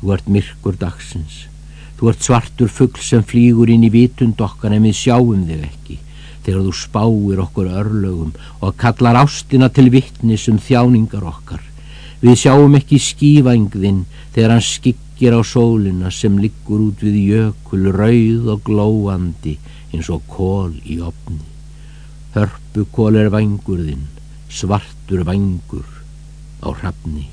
Þú ert myrkur dagsins. Þú ert svartur fuggl sem flýgur inn í vitund okkar en við sjáum þig ekki þegar þú spáir okkur örlögum og kallar ástina til vittnis um þjáningar okkar. Við sjáum ekki skífængðinn þegar hann skikkir á sólina sem liggur út við jökul rauð og glóandi eins og kól í opni. Hörpu kól er vangurðinn, svartur vangur á hrafni.